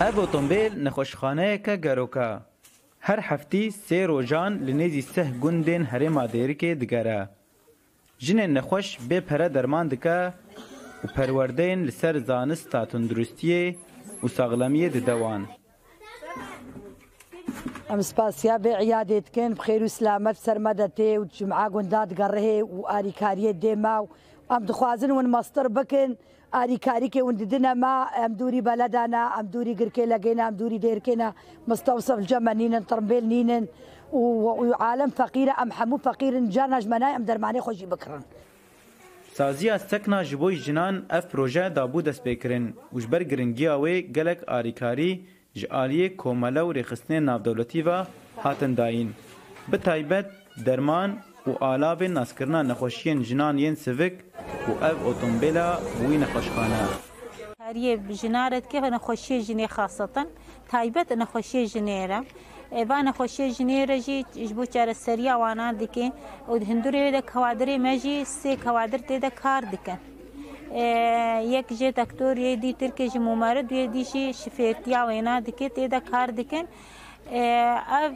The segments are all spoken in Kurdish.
Ev otombêl nexweşxaneyeke gerok e. Her heftî sê rojan li nêzî seh gundên herêma Dêrikê digere. Jinên nexweş bê pere derman dike û perwerdeyên li ser zanista tunduristiyê û saxlemiyê dide wan. Em spasiya vê îyadê dikin bi xêr û silamet ser me de tê û cum'a gunda digerihê û arîkariyê dê me û em dixwazin win mestir bikin arîkarîkê win didine me em dûrî beleda ne em dûrî girkêlegê ne em dûrî dêrkê ne mistewsif li ceme nînin tirmbêl nînin û alem feqîr e em hemû feqîr in carina ji me nayê em dermanê xwe jî bikirin. Saziya Sekna ji bo jinan ev proje dabû destpêkirin û ji ber giringiya wê gelek alîkarî ji aliyê komele û rêxistinên navdewletî ve hatin dayîn. Bi taybet derman û alavên naskirina nexweşiyên jinan yên sivik û ev otombêla bi wî nexweşxane. Aliyê jinan re dike nexweşiyê jinê xasetin taybet nexweşiyê jinê re Va nexweşiyê jinê re jî ji bo çareseriya wan a dike û di hindurê wê de kawadirê me jî sê kawadir tê de kar dikin. Yek jê doktor yê dî tirk e ji Mûmeri duyê dî jî şifêrtiya wêna dike tê de kar dikin. Ev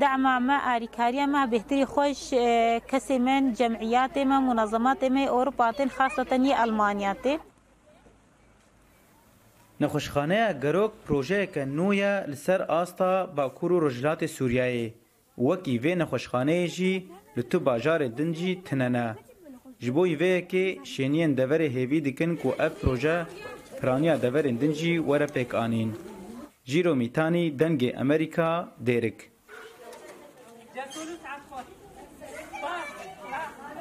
dema me arîkariya me bêhtirî xwe ji kesê me, cemîyatê me, munezematê me yê Ewropa tên xaseten yê Elmanya tê. Nexweşxaneya Gerok projeyeke nû ye li ser asta Bakur û Rojhilatê Sûriyeyê. Wekî vê nexweşxaneyê jî li tu bajarê din jî tine ne. Ji bo vê yekê şêniyên deverê hêvî dikin ku ev proje piraniya deverên din jî were pêkanîn. Cîro Mîtanî Dengê Amerîka, Dêrik.